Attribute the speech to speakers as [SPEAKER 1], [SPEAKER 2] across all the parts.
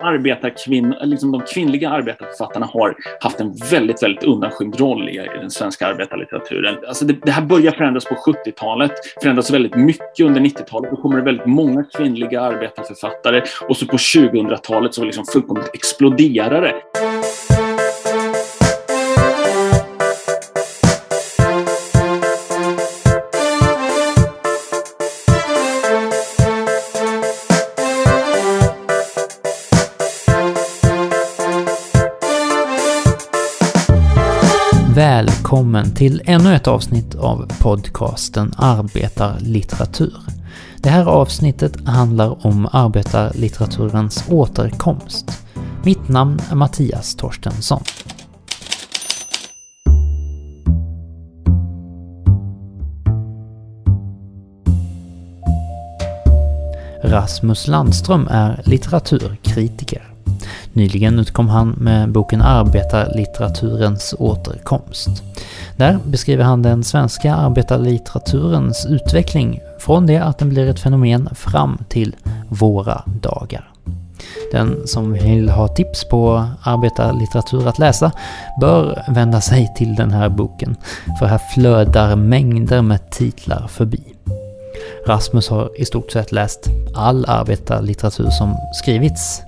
[SPEAKER 1] arbetarkvinn, liksom de kvinnliga arbetarförfattarna har haft en väldigt, väldigt undanskymd roll i, i den svenska arbetarlitteraturen. Alltså det, det här börjar förändras på 70-talet, förändras väldigt mycket under 90-talet. Då kommer det väldigt många kvinnliga arbetarförfattare och så på 2000-talet så liksom fullkomligt exploderar det.
[SPEAKER 2] Välkommen till ännu ett avsnitt av podcasten Arbetarlitteratur. Det här avsnittet handlar om arbetarlitteraturens återkomst. Mitt namn är Mattias Torstensson. Rasmus Landström är litteraturkritiker. Nyligen utkom han med boken Arbetarlitteraturens återkomst. Där beskriver han den svenska arbetarlitteraturens utveckling från det att den blir ett fenomen fram till våra dagar. Den som vill ha tips på arbetarlitteratur att läsa bör vända sig till den här boken, för här flödar mängder med titlar förbi. Rasmus har i stort sett läst all arbetarlitteratur som skrivits.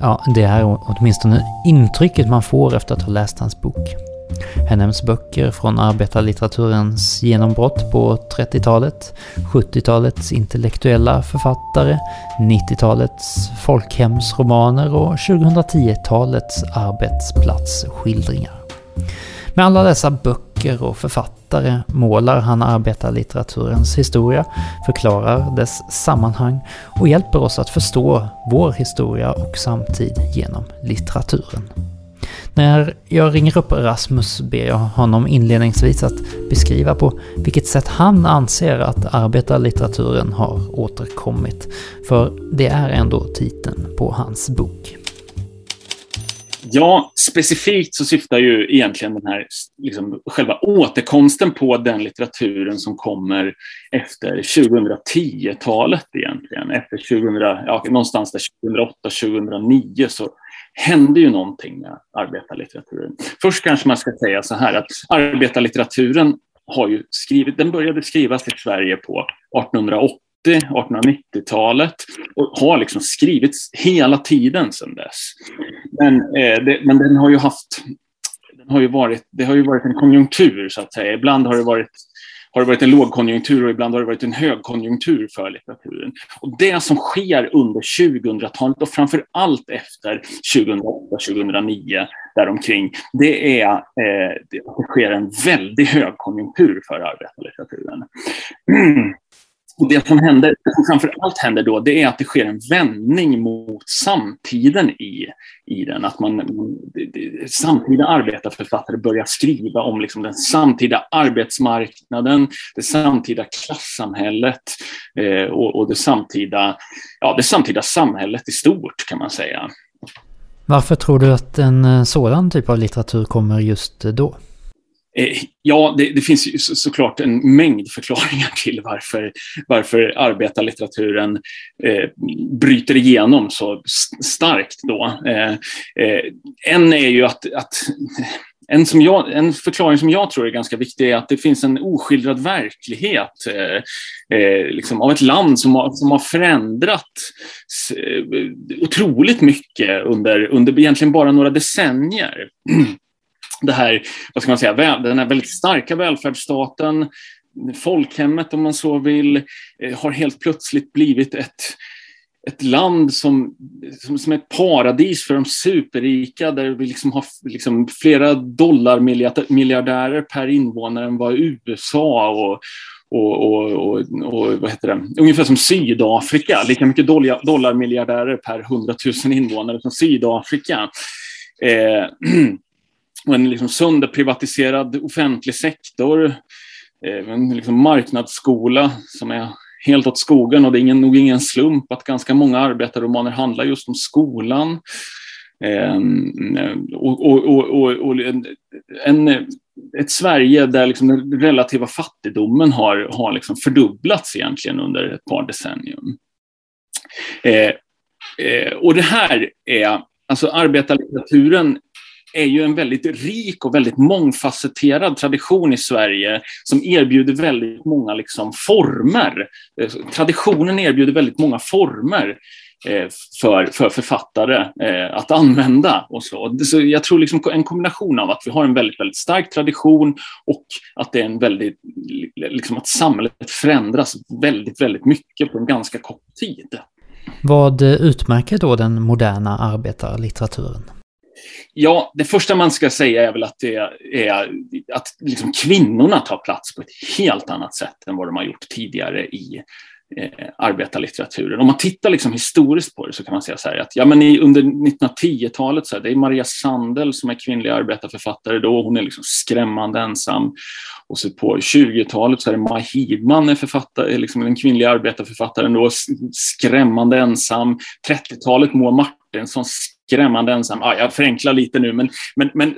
[SPEAKER 2] Ja, det är åtminstone intrycket man får efter att ha läst hans bok. Här nämns böcker från arbetarlitteraturens genombrott på 30-talet, 70-talets intellektuella författare, 90-talets folkhemsromaner och 2010-talets arbetsplatsskildringar. Med alla dessa böcker och författare målar han arbetarlitteraturens historia, förklarar dess sammanhang och hjälper oss att förstå vår historia och samtid genom litteraturen. När jag ringer upp Rasmus ber jag honom inledningsvis att beskriva på vilket sätt han anser att arbetarlitteraturen har återkommit, för det är ändå titeln på hans bok.
[SPEAKER 1] Ja, specifikt så syftar ju egentligen den här liksom, själva återkomsten på den litteraturen som kommer efter 2010-talet egentligen. Efter 2000, ja, någonstans där 2008-2009 så hände ju någonting med arbetarlitteraturen. Först kanske man ska säga så här att arbetarlitteraturen har ju skrivit, den började skrivas i Sverige på 1880 1890-talet och har liksom skrivits hela tiden sedan dess. Men, eh, det, men den har ju haft, har ju varit, det har ju varit en konjunktur så att säga. Ibland har det varit har det varit en lågkonjunktur och ibland har det varit en högkonjunktur för litteraturen. Och det som sker under 2000-talet och framför allt efter 2008-2009 däromkring, det är eh, det sker en väldigt högkonjunktur för arbetarlitteraturen. Och det som händer, som framför allt händer då, det är att det sker en vändning mot samtiden i, i den. Att man, samtida arbetarförfattare börjar skriva om liksom den samtida arbetsmarknaden, det samtida klassamhället eh, och, och det, samtida, ja, det samtida samhället i stort kan man säga.
[SPEAKER 2] Varför tror du att en eh, sådan typ av litteratur kommer just då?
[SPEAKER 1] Eh, ja, det, det, finns ju så, såklart en mängd förklaringar till varför, varför arbetarlitteraturen eh, bryter igenom så starkt då. Eh, eh, en är ju att, att en, som jag, en förklaring som jag tror är ganska viktig är att det finns en oskildrad verklighet eh, eh, liksom av ett land som har, som har förändrats eh, otroligt mycket under, under egentligen bara några decennier. det här, vad ska man säga, den här väldigt starka välfärdsstaten, folkhemmet om man så vill, eh, har helt plötsligt blivit ett, ett land som, som, som är ett paradis för de superrika där vi liksom har liksom flera dollarmiljardärer per invånare än vad USA och, och, och, och, och, vad heter det? ungefär som Sydafrika, lika mycket dollarmiljardärer per 100 000 invånare som Sydafrika. Eh, och en liksom sönderprivatiserad offentlig sektor, eh, en liksom marknadsskola som är helt åt skogen och det är ingen, nog ingen slump att ganska många arbetarromaner handlar just om skolan. Ehm, och, och, och, och en, en, ett Sverige där liksom den relativa fattigdomen har, har liksom fördubblats egentligen under ett par decennium. Eh, Eh, och det här är, alltså arbetarlitteraturen är ju en väldigt rik och väldigt mångfacetterad tradition i Sverige som erbjuder väldigt många liksom former. Eh, traditionen erbjuder väldigt många former eh, för, för författare eh, att använda. Och så. så jag tror liksom en kombination av att vi har en väldigt, väldigt stark tradition och att det är en väldigt, liksom att samhället förändras väldigt, väldigt mycket på en ganska kort tid.
[SPEAKER 2] Vad utmärker då den moderna arbetarlitteraturen?
[SPEAKER 1] Ja, det första man ska säga är väl att, det är, att liksom kvinnorna tar plats på ett helt annat sätt än vad de har gjort tidigare i eh, arbetarlitteraturen. Om man tittar liksom historiskt på det så kan man säga så här att ja, men i, under 1910-talet så här, det är Maria Sandel som är kvinnlig arbetarförfattare då, hon är liksom skrämmande ensam. Och så på 20-talet så är det Maj Hidman, är författare, liksom den kvinnliga arbetarförfattaren då, skrämmande ensam. 30-talet Moa Martinsson, skrämmande ensam. Ah, jag förenklar lite nu, men, men, men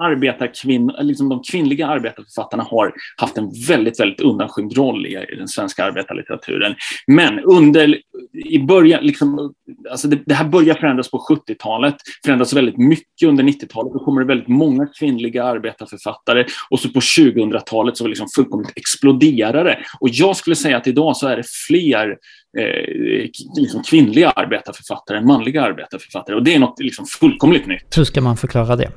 [SPEAKER 1] arbetarkvinn, liksom de kvinnliga arbetarförfattarna har haft en väldigt, väldigt undanskymd roll i, i den svenska arbetarlitteraturen. Men under, i början, liksom, alltså det, det här börjar förändras på 70-talet, förändras väldigt mycket under 90-talet. Då kommer det väldigt många kvinnliga arbetarförfattare och så på 2000-talet så liksom fullkomligt exploderar det. Och jag skulle säga att idag så är det fler eh, liksom kvinnliga arbetarförfattare än manliga arbetarförfattare. Och det är något liksom fullkomligt nytt.
[SPEAKER 2] Hur ska man förklara det?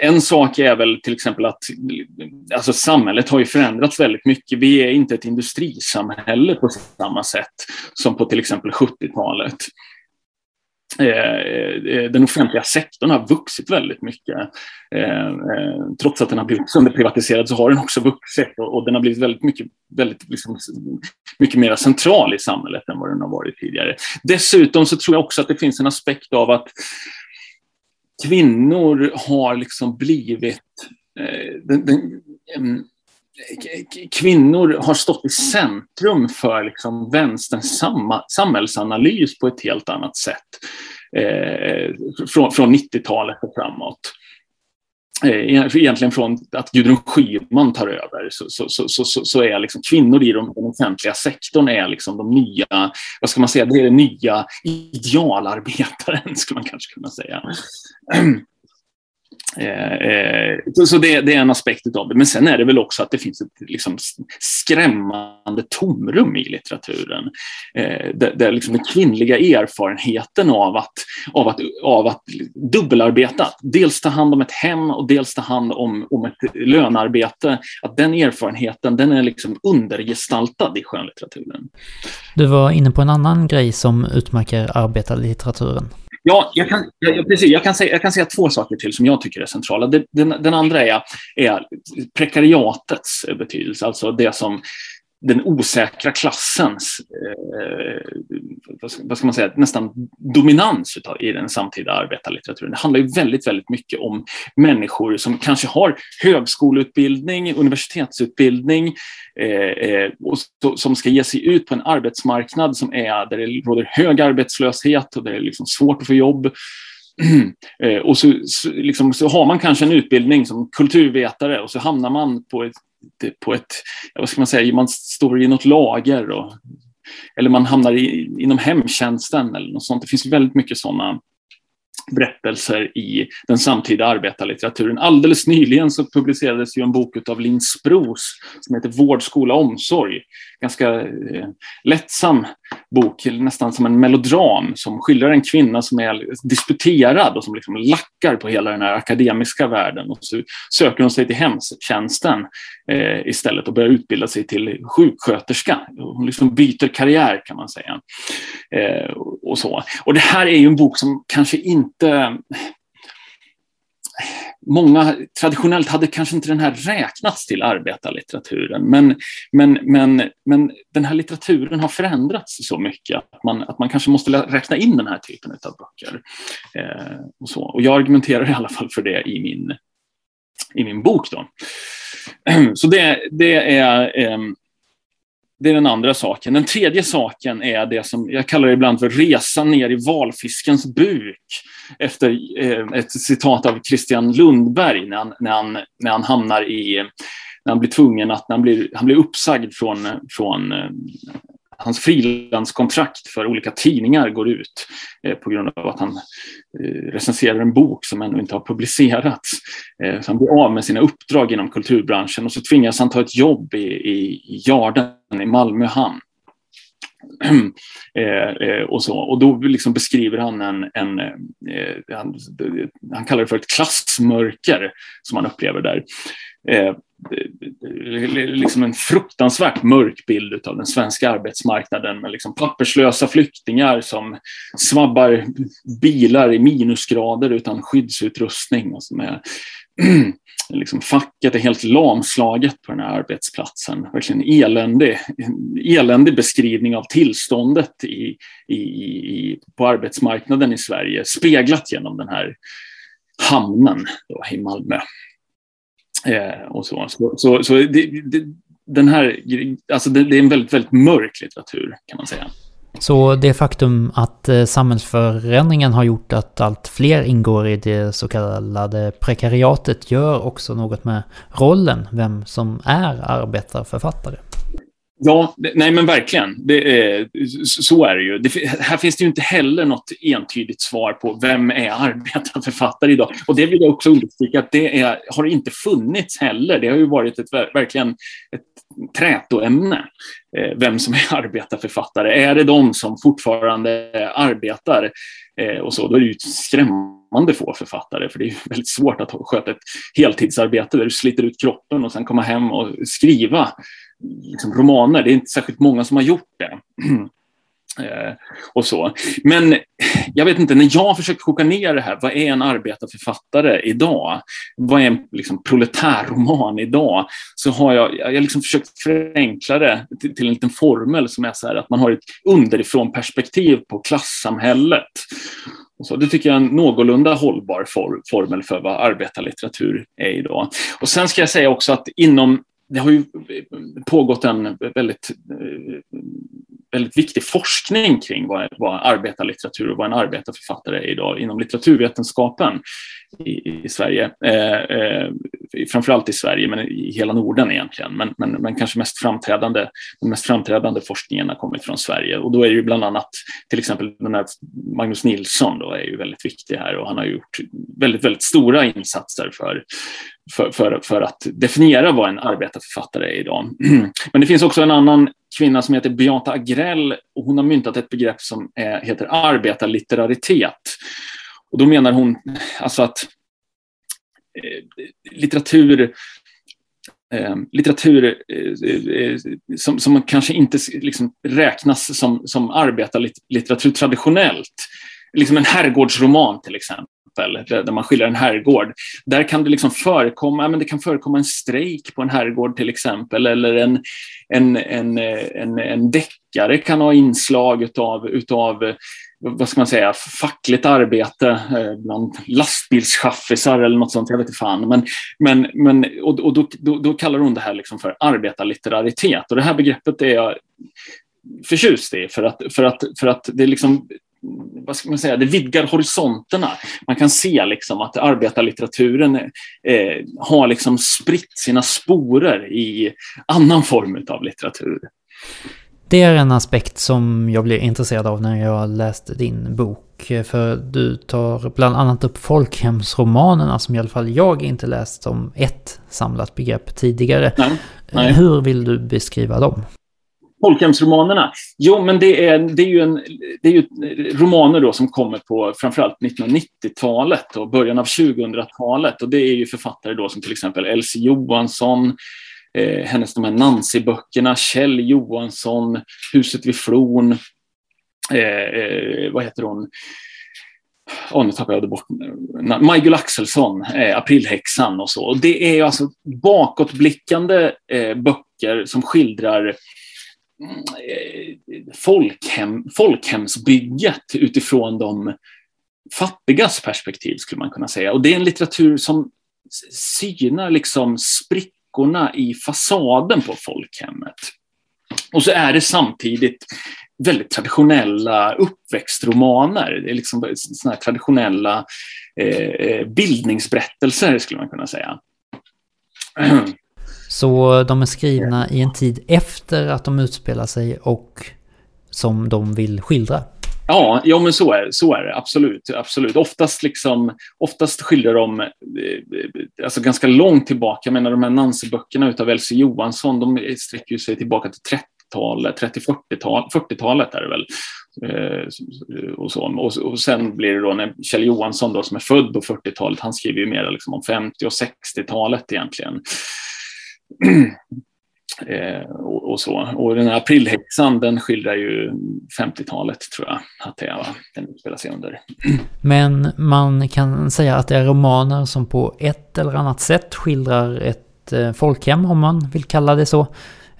[SPEAKER 1] En sak är väl till exempel att alltså, samhället har ju förändrats väldigt mycket. Vi är inte ett industrisamhälle på samma sätt som på till exempel 70-talet. Eh, eh, den offentliga sektorn har vuxit väldigt mycket. Eh, trots att den har blivit sönderprivatiserad så har den också vuxit och den har blivit väldigt mycket, väldigt, liksom, mycket mer central i samhället än vad den har varit tidigare. Dessutom så tror jag också att det finns en aspekt av att kvinnor har liksom blivit den, den, kvinnor har stått i centrum för liksom vänsterns samhällsanalys på ett helt annat sätt eh, från, från 90-talet och framåt. Eh, egentligen från att Gudrun Schyman tar över så, så, så, så, så är liksom kvinnor i den offentliga sektorn är liksom de nya, vad ska man säga, det är den nya idealarbetaren skulle man kanske kunna säga. Eh, eh, så det, det, är en aspekt av det. Men sen är det väl också att det finns ett liksom, skrämmande tomrum i litteraturen. Eh, där, där liksom den kvinnliga erfarenheten av att, av, att, av att dubbelarbeta, dels ta hand om ett hem och dels ta hand om, om ett lönearbete, att den erfarenheten den är liksom undergestaltad i skönlitteraturen.
[SPEAKER 2] Du var inne på en annan grej som utmärker arbetarlitteraturen.
[SPEAKER 1] Ja, jag kan, jag, precis, jag, kan säga, jag kan säga två saker till som jag tycker är centrala. Den, den, andra är, är prekariatets betydelse, alltså det som den osäkra klassens, eh, vad ska man säga, nästan dominans utav, i den samtida arbetarlitteraturen. Det handlar ju väldigt, väldigt mycket om människor som kanske har högskoleutbildning, universitetsutbildning eh, eh och som ska ge sig ut på en arbetsmarknad som är där det råder hög arbetslöshet och där det är liksom svårt att få jobb. Eh, och så, så, liksom, så, har man kanske en utbildning som kulturvetare och så hamnar man på ett på ett, vad ska man säga, man står i något lager och, eller man hamnar i, inom hemtjänsten eller något sånt. Det finns väldigt mycket sådana berättelser i den samtida arbetarlitteraturen. Alldeles nyligen så publicerades ju en bok av Linn Spros som heter Vård, skola, omsorg. Ganska eh, lättsam bok, nästan som en melodram som skildrar en kvinna som är disputerad och som liksom lackar på hela den här akademiska världen. Och så söker hon sig till hemtjänsten eh, istället och börjar utbilda sig till sjuksköterska. Hon liksom byter karriär kan man säga. Eh, och, så. och det här är ju en bok som kanske inte många traditionellt hade kanske inte den här räknats till arbetarlitteraturen, men, men, men, men den här litteraturen har förändrats så mycket att man, att man kanske måste räkna in den här typen av böcker. Eh, och, så. och jag argumenterar i alla fall för det i min, i min bok. Då. Så det, det är eh, det är den andra saken. Den tredje saken är det som jag kallar ibland för resan ner i valfiskens buk. Efter eh, ett citat av Christian Lundberg när han, när han, när han hamnar i, när han blir tvungen att, när han blir, han blir uppsagd från, från eh, hans frilanskontrakt för olika tidningar går ut eh, på grund av att han eh, recenserar en bok som ännu inte har publicerats. Eh, så han blir av med sina uppdrag inom kulturbranschen och så tvingas han ta ett jobb i, i, i Jarden i Malmö hamn. Eh, eh, och, så. och då liksom beskriver han en, en eh, han, han, kallar det för ett klassmörker som han upplever där. Eh, Liksom en fruktansvärt mörk bild av den svenska arbetsmarknaden med liksom papperslösa flyktingar som svabbar bilar i minusgrader utan skyddsutrustning. Och som är, liksom facket är helt lamslaget på den här arbetsplatsen. Verkligen eländig, eländig beskrivning av tillståndet i, i, i, på arbetsmarknaden i Sverige speglat genom den här hamnen då, i Malmö. Eh, och så så, så, så det, det, den här, alltså det, det, är en väldigt, väldigt mörk litteratur kan man säga.
[SPEAKER 2] Så det faktum att eh, samhällsförändringen har gjort att allt fler ingår i det så kallade prekariatet gör också något med rollen, vem som är arbetarförfattare?
[SPEAKER 1] Ja, nej men verkligen. Det är, så är det ju. Det, här finns det ju inte heller något entydigt svar på vem är arbetarförfattare idag. Och det vill jag också understryka att det är, har inte funnits heller. Det har ju varit ett, verkligen ett trätoämne, eh, vem som är arbetarförfattare. Är det de som fortfarande arbetar? Eh, och så, då är det ju skrämmande få författare, för det är väldigt svårt att sköta ett heltidsarbete där du sliter ut kroppen och sen komma hem och skriva liksom, romaner. Det är inte särskilt många som har gjort det. Eh, och så. Men jag vet inte, när jag försökt koka ner det här, vad är en arbetarförfattare idag? Vad är en liksom, proletärroman idag? Så har jag, jag liksom försökt förenkla det till, till, en liten formel som är så här att man har ett underifrån perspektiv på klassamhället. Så, det tycker jag är en någorlunda hållbar for, formel för vad arbetarlitteratur är idag. Och sen ska jag säga också att inom det har ju pågått en väldigt, eh, väldigt viktig forskning kring vad, vad arbetarlitteratur och vad en arbetarförfattare är idag inom litteraturvetenskapen i, i Sverige. Eh, eh, framförallt i Sverige, men i hela Norden egentligen. Men, men, men kanske mest framträdande, den mest framträdande forskningen har kommit från Sverige. Och då är det ju bland annat till exempel den här Magnus Nilsson då är ju väldigt viktig här och han har gjort väldigt, väldigt stora insatser för, för, för, för att definiera vad en arbetarförfattare är idag. Men det finns också en annan kvinna som heter Beata Agrell och hon har myntat ett begrepp som är, heter arbetarlitteraritet. Och då menar hon alltså att eh, litteratur eh, litteratur eh, eh som, som kanske inte liksom räknas som, som arbetarlitteratur traditionellt. Liksom en herrgårdsroman till exempel där man skildrar en herrgård. Där kan det liksom förekomma, men det kan förekomma en strejk på en herrgård till exempel, eller en, en, en, en, en deckare kan ha inslag utav, utav vad ska man säga, fackligt arbete eh, bland lastbilschaffisar eller något sånt, jag vet inte fan. Men, men, men, och och då, då, då kallar hon det här liksom för arbetarlitteraritet och det här begreppet är jag förtjust i för att, för att, för att det liksom vad ska man säga, det vidgar horisonterna. Man kan se liksom att arbetarlitteraturen eh, har liksom spritt sina sporer i annan form av litteratur.
[SPEAKER 2] Det är en aspekt som jag blev intresserad av när jag läste din bok. För du tar bland annat upp folkhemsromanerna som i alla fall jag inte läst som ett samlat begrepp tidigare. Nej, nej. Hur vill du beskriva dem?
[SPEAKER 1] Folkhemsromanerna? Jo, men det är, det är ju, en, det är ju romaner då som kommer på framförallt 1990-talet och början av 2000-talet. Och det är ju författare då som till exempel Elsie Johansson, eh, hennes de här Nancy-böckerna, Kjell Johansson, Huset vid Flon, eh, eh, vad heter hon? Oh, nu tappade jag det bort. Majgull Axelsson, eh, Aprilhäxan och så. Och det är alltså bakåtblickande eh, böcker som skildrar Eh, Eh, folkhem, folkhemsbygget utifrån de fattigas perspektiv, skulle man kunna säga. Och det är en litteratur som synar liksom sprickorna i fasaden på folkhemmet. Och så är det samtidigt väldigt traditionella uppväxtromaner. Det är liksom såna traditionella eh, eh, bildningsberättelser, skulle man kunna säga.
[SPEAKER 2] Så de är skrivna i en tid efter att de utspelar sig och som de vill skildra.
[SPEAKER 1] Ja, ja men så är, så är det. Absolut. absolut. Oftast, liksom, oftast skildrar de eh, eh, alltså ganska långt tillbaka. Jag menar de här Nancy-böckerna av Elsie Johansson, de sträcker sig tillbaka till 30-talet, 30-40-talet 40-talet är det väl. Eh, och, så. Och, och, sen blir det då när Kjell Johansson då, som är född på 40-talet, han skriver ju mer liksom om 50 och 60-talet egentligen. Eh, och, och, så. Och den här aprilhäxan den skildrar ju 50-talet tror jag att det är, va? den utspelar sig under.
[SPEAKER 2] Men man kan säga att det är romaner som på ett eller annat sätt skildrar ett eh, folkhem, om man vill kalla det så, eh,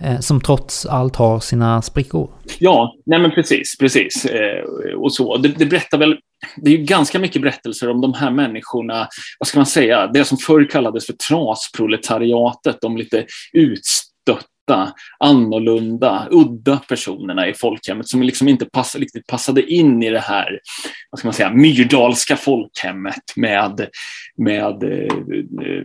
[SPEAKER 2] Eh, som trots allt har sina sprickor.
[SPEAKER 1] Ja, nej men precis, precis. Eh, och så. Det, det berättar väl det är ju ganska mycket berättelser om de här människorna, vad ska man säga, det som förr kallades för trasproletariatet, de lite utstötta, annorlunda, udda personerna i folkhemmet som liksom inte pass, riktigt passade in i det här vad ska man säga, myrdalska folkhemmet med, med eh,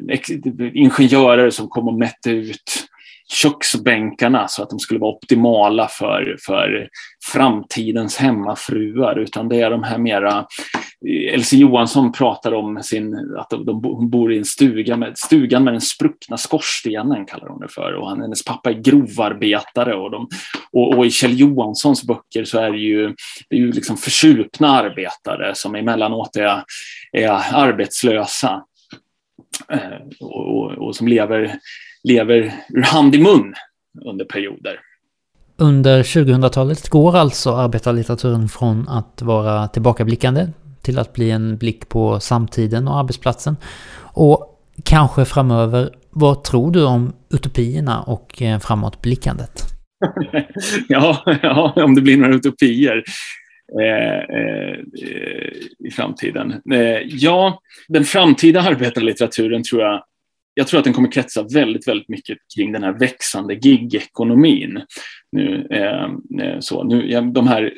[SPEAKER 1] eh ingenjörer som kom och mätte ut köksbänkarna så att de skulle vara optimala för, för framtidens hemmafruar, utan det är de här mera eh, Elsie Johansson pratar om sin, att de, de, hon bor i en stuga med, stugan med den spruckna skorstenen, kallar hon det för. Och han, hennes pappa är grovarbetare. Och, de, och, och, i Kjell Johanssons böcker så är det ju, det är ju liksom försupna arbetare som emellanåt är, är arbetslösa och, och, och som lever, lever ur hand i mun under perioder.
[SPEAKER 2] Under 2000-talet går alltså arbetarlitteraturen från att vara tillbakablickande till att bli en blick på samtiden och arbetsplatsen. Och kanske framöver, vad tror du om utopierna och eh, framåtblickandet?
[SPEAKER 1] ja, ja, om det blir några utopier. Eh, eh, I framtiden. Eh, ja, den framtida arbetarlitteraturen tror jag jag tror att den kommer kretsa väldigt, väldigt mycket kring den här växande gigekonomin. Nu, eh, eh så, nu, ja, de här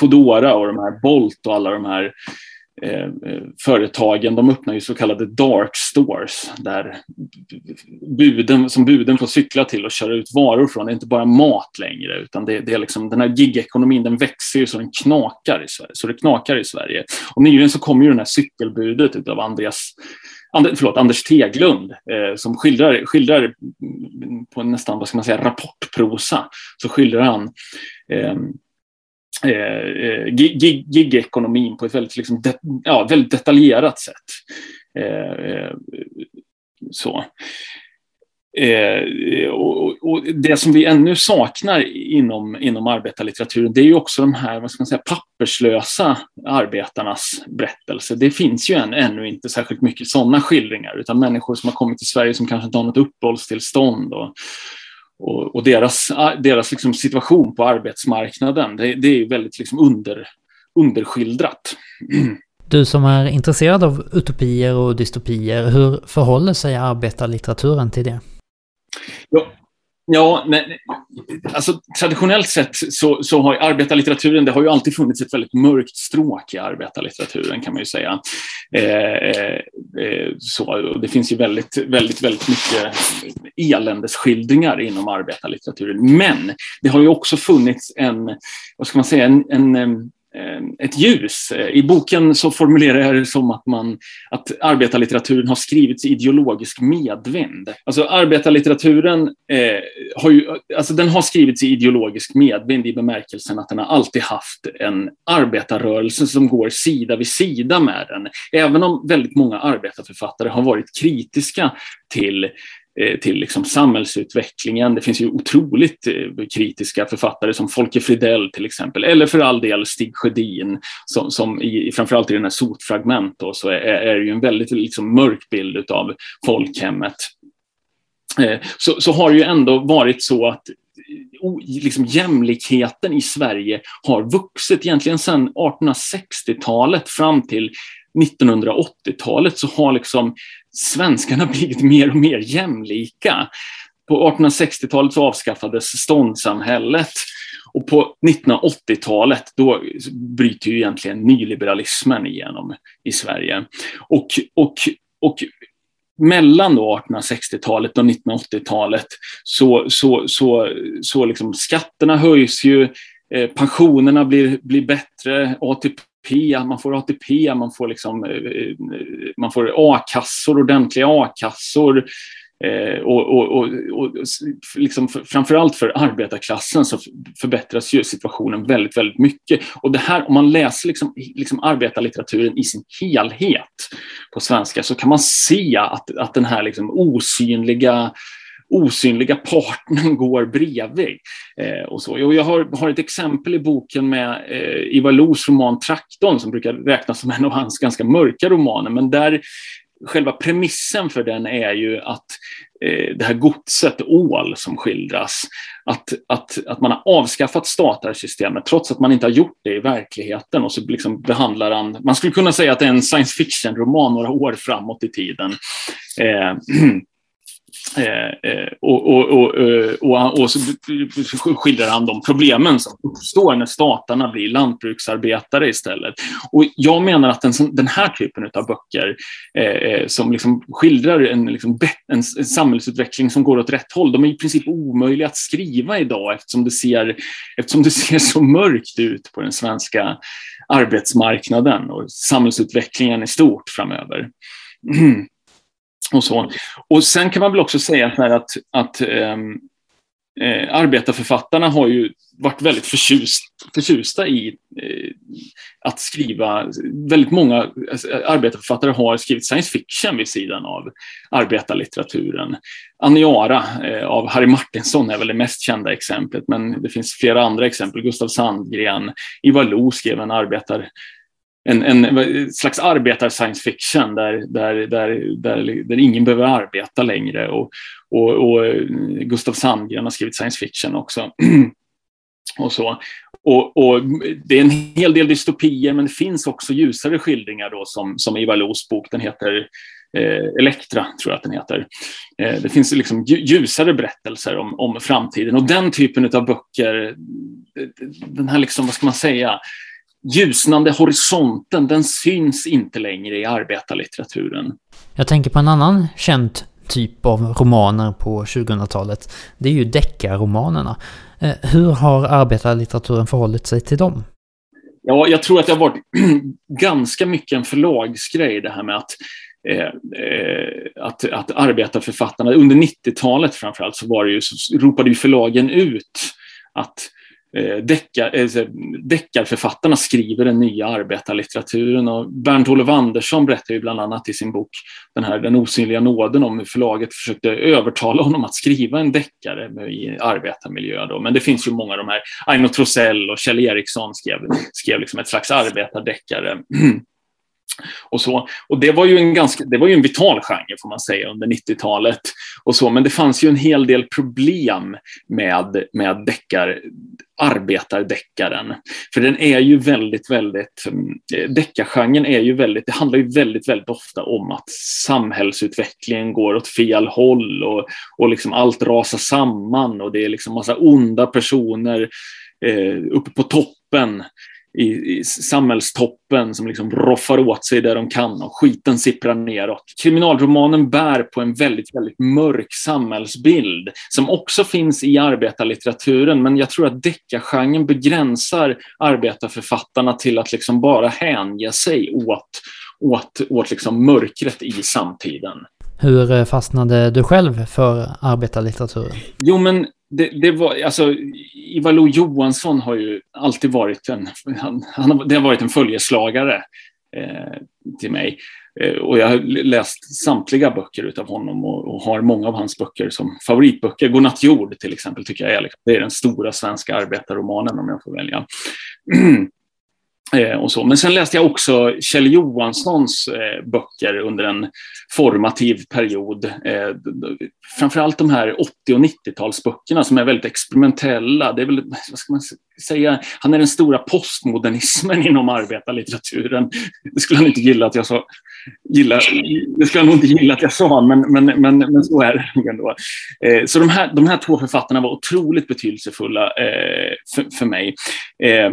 [SPEAKER 1] Fodora och de här Bolt och alla de här Eh, företagen de öppnar ju så kallade dark stores där buden, som buden får cykla till och köra ut varor från. Det är inte bara mat längre utan det, det är liksom, den här gigekonomin den växer ju så den knakar i Sverige. Så det knakar i Sverige. Och nyligen så kom ju den här cykelbudet av Andreas And, förlåt, Anders Teglund eh, som skildrar, skildrar på nästan vad ska man säga, rapportprosa så skildrar han eh, eh, eh gig, gigekonomin på ett väldigt, liksom, det, ja, väldigt detaljerat sätt. Eh, eh så. Eh, och, och, det som vi ännu saknar inom, inom arbetarlitteraturen det är ju också de här vad ska man säga, papperslösa arbetarnas berättelser. Det finns ju än, ännu inte särskilt mycket sådana skildringar utan människor som har kommit till Sverige som kanske inte har något uppehållstillstånd och, och, och deras, deras liksom situation på arbetsmarknaden, det, det är väldigt liksom under, underskildrat.
[SPEAKER 2] Du som är intresserad av utopier och dystopier, hur förhåller sig arbetarlitteraturen till det?
[SPEAKER 1] Ja, Ja, nej, alltså traditionellt sett så, så har arbetarlitteraturen, det har ju alltid funnits ett väldigt mörkt stråk i arbetarlitteraturen kan man ju säga. Eh, eh, eh så, det finns ju väldigt, väldigt, väldigt mycket eländesskildringar inom arbetarlitteraturen. Men det har ju också funnits en, vad ska man säga, en, en Eh, ett ljus. Eh, I boken så formulerar jag det som att, man, att arbetarlitteraturen har skrivits i ideologisk medvind. Alltså arbetarlitteraturen eh, har ju, alltså den har skrivits i ideologisk medvind i bemärkelsen att den har alltid haft en arbetarrörelse som går sida vid sida med den. Även om väldigt många arbetarförfattare har varit kritiska till Eh, till liksom samhällsutvecklingen. Det finns ju otroligt eh, kritiska författare som Folke Fridell till exempel, eller för all del Stig Sjödin, som, som i, framförallt i den här Sotfragment då, så är, är ju en väldigt liksom, mörk bild av folkhemmet. Eh, så, så har det ju ändå varit så att liksom jämlikheten i Sverige har vuxit egentligen sedan 1860-talet fram till 1980-talet så har liksom svenskarna blivit mer och mer jämlika. På 1860-talet så avskaffades ståndssamhället och på 1980-talet då bryter ju egentligen nyliberalismen igenom i Sverige. Och, och, och mellan 1860-talet och 1980-talet så, så, så, så liksom skatterna höjs ju, eh, pensionerna blir, blir bättre, ATP, man får ATP, man får, liksom, eh, eh, man får a-kassor, ordentliga a-kassor. Eh, och, och, och, och liksom för, framförallt för arbetarklassen så förbättras ju situationen väldigt, väldigt mycket. Och det här, om man läser liksom, liksom arbetarlitteraturen i sin helhet på svenska så kan man se att, att den här liksom osynliga osynliga partnern går bredvid. Eh, och så. Och jag har, har, ett exempel i boken med eh, Ivar Los roman Traktorn som brukar räknas som en av hans ganska mörka romaner, men där själva premissen för den är ju att eh, det här godset ål som skildras, att, att, att man har avskaffat statarsystemet trots att man inte har gjort det i verkligheten och så liksom behandlar han, man skulle kunna säga att det är en science fiction-roman några år framåt i tiden. Eh, Eh, eh, och, och, och, eh, och, och, så skildrar han de problemen som uppstår när statarna blir lantbruksarbetare istället. Och jag menar att den här typen av böcker eh, som liksom skildrar en, liksom, en, en samhällsutveckling som går åt rätt håll, de är i princip omöjliga att skriva idag eftersom det ser, eftersom det ser så mörkt ut på den svenska arbetsmarknaden och samhällsutvecklingen i stort framöver. Och, så. och sen kan man väl också säga att, att ähm, eh, arbetarförfattarna har ju varit väldigt förtjust, förtjusta i eh, att skriva, väldigt många alltså, arbetarförfattare har skrivit science fiction vid sidan av arbetarlitteraturen. Aniara eh, av Harry Martinson är väl det mest kända exemplet, men det finns flera andra exempel. Gustav Sandgren, Ivar Lo skrev en arbetar en, en slags arbetar-science fiction där, där, där, där, där ingen behöver arbeta längre. Och, och, och eh, Gustav Sandgren har skrivit science fiction också. och så. Och, och, det är en hel del dystopier, men det finns också ljusare skildringar då, som, som Ivar Los bok, den heter eh, Elektra, tror jag att den heter. Eh, det finns liksom ljusare berättelser om, om framtiden och den typen av böcker, eh, den här, liksom, vad ska man säga, ljusnande horisonten, den syns inte längre i arbetarlitteraturen.
[SPEAKER 2] Jag tänker på en annan känd typ av romaner på 2000-talet. Det är ju deckarromanerna. Eh, hur har arbetarlitteraturen förhållit sig till dem?
[SPEAKER 1] Ja, jag tror att det har varit ganska mycket en förlagsgrej det här med att Eh, eh att, att arbetarförfattarna, under 90-talet framförallt, så, var det ju, så ropade ju förlagen ut att Eh, deckar, eh, deckarförfattarna skriver den nya arbetarlitteraturen. Och Bernt Olof Andersson berättar ju bland annat i sin bok den, här, den osynliga nåden om hur förlaget försökte övertala honom att skriva en deckare i arbetarmiljö. Då. Men det finns ju många av de här, Aino Trosell och Kjell Eriksson skrev, skrev liksom ett slags arbetardeckare. Och, så. och det var ju en ganska, det var ju en vital genre får man säga under 90-talet. Och så, men det fanns ju en hel del problem med, med deckar, arbetardeckaren. För den är ju väldigt, väldigt, eh, deckargenren är ju väldigt, det handlar ju väldigt, väldigt ofta om att samhällsutvecklingen går åt fel håll och, och liksom allt rasar samman och det är liksom massa onda personer eh, uppe på toppen i, i samhällstoppen som liksom roffar åt sig det de kan och skiten sipprar neråt. Kriminalromanen bär på en väldigt, väldigt mörk samhällsbild som också finns i arbetarlitteraturen, men jag tror att deckargenren begränsar arbetarförfattarna till att liksom bara hänge sig åt, åt, åt liksom mörkret i samtiden.
[SPEAKER 2] Hur eh, fastnade du själv för arbetarlitteraturen?
[SPEAKER 1] Jo, men det, det, var, alltså, Ivar Lo Johansson har ju alltid varit en, han, han, det har varit en följeslagare eh, till mig. Eh, och jag har läst samtliga böcker av honom och, och, har många av hans böcker som favoritböcker. Godnatt jord till exempel tycker jag är, liksom, det är den stora svenska arbetarromanen om jag får välja. Eh, och så. Men sen läste jag också Kjell Johanssons eh, böcker under en formativ period. Eh, framförallt de här 80 och 90-talsböckerna som är väldigt experimentella. Det är väl, vad ska man säga, han är den stora postmodernismen inom arbetarlitteraturen. Det skulle han inte gilla att jag sa. Gilla, det skulle han nog inte gilla att jag sa, men, men, men, men så är det ändå. Eh, så de här, de här två författarna var otroligt betydelsefulla eh, för, för mig. Eh,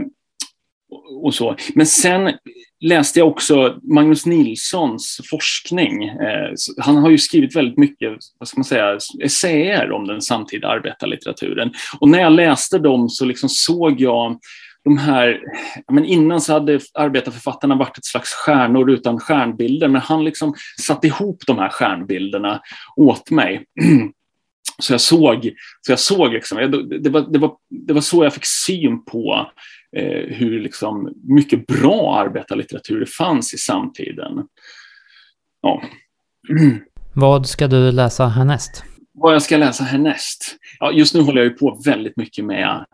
[SPEAKER 1] och så. Men sen läste jag också Magnus Nilssons forskning. Eh, han har ju skrivit väldigt mycket, vad ska man säga, essäer om den samtida arbetarlitteraturen. Och när jag läste dem så liksom såg jag de här, men innan så hade arbetarförfattarna varit ett slags stjärnor utan stjärnbilder, men han liksom satte ihop de här stjärnbilderna åt mig. Så jag såg, så jag såg liksom, det, var, det, var, det var så jag fick syn på hur liksom mycket bra arbetarlitteratur det fanns i samtiden. Ja.
[SPEAKER 2] Vad ska du läsa härnäst?
[SPEAKER 1] Vad jag ska läsa härnäst? Ja, just nu håller jag ju på väldigt mycket med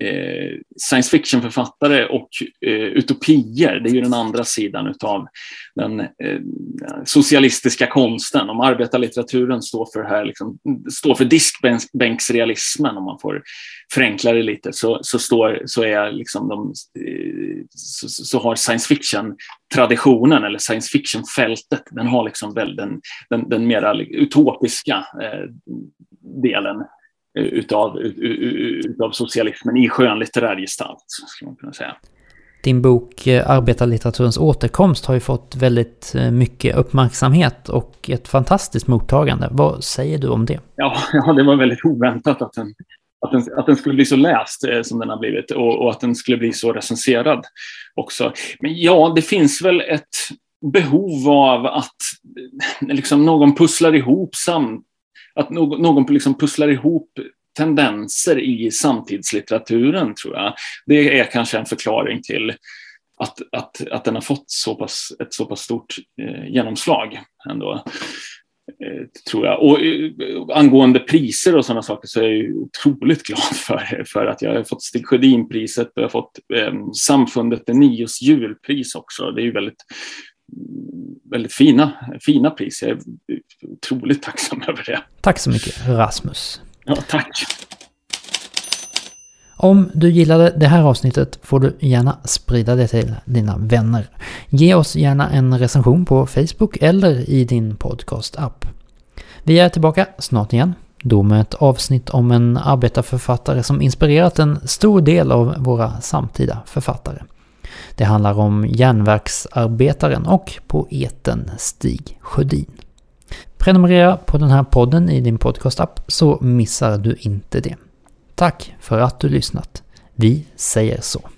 [SPEAKER 1] eh, science fiction-författare och eh, utopier. Det är ju den andra sidan av den eh, socialistiska konsten. Om arbetarlitteraturen står för, här, liksom, står för diskbänksrealismen, om man får förenkla det lite, så, så, står, så, är liksom de, eh, så, så, har science fiction-traditionen, eller science fiction-fältet, den har liksom väl den, den, den mera utopiska eh, delen utav, utav socialismen i skönlitterär gestalt, skulle man kunna säga.
[SPEAKER 2] Din bok eh, Arbetarlitteraturens återkomst har ju fått väldigt eh, mycket uppmärksamhet och ett fantastiskt mottagande. Vad säger du om det?
[SPEAKER 1] Ja, ja det var väldigt oväntat att den, att den, att den skulle bli så läst eh, som den har blivit och, och, att den skulle bli så recenserad också. Men ja, det finns väl ett behov av att liksom någon pusslar ihop sam, att någon, någon liksom pusslar ihop tendenser i samtidslitteraturen, tror jag. Det är kanske en förklaring till att, att, att den har fått så pass, ett så pass stort eh, genomslag ändå. Eh, tror jag. Och eh, angående priser och sådana saker så är jag otroligt glad för, för att jag har fått Stig Sjödin-priset och jag har fått eh, Samfundet Nios julpris också. Det är ju väldigt väldigt fina, fina pris. Jag är otroligt tacksam över det.
[SPEAKER 2] Tack så mycket Rasmus.
[SPEAKER 1] Ja, tack.
[SPEAKER 2] Om du gillade det här avsnittet får du gärna sprida det till dina vänner. Ge oss gärna en recension på Facebook eller i din podcast-app. Vi är tillbaka snart igen, då med ett avsnitt om en arbetarförfattare som inspirerat en stor del av våra samtida författare. Det handlar om järnverksarbetaren och poeten Stig Sjödin. Prenumerera på den här podden i din podcastapp så missar du inte det. Tack för att du lyssnat. Vi säger så.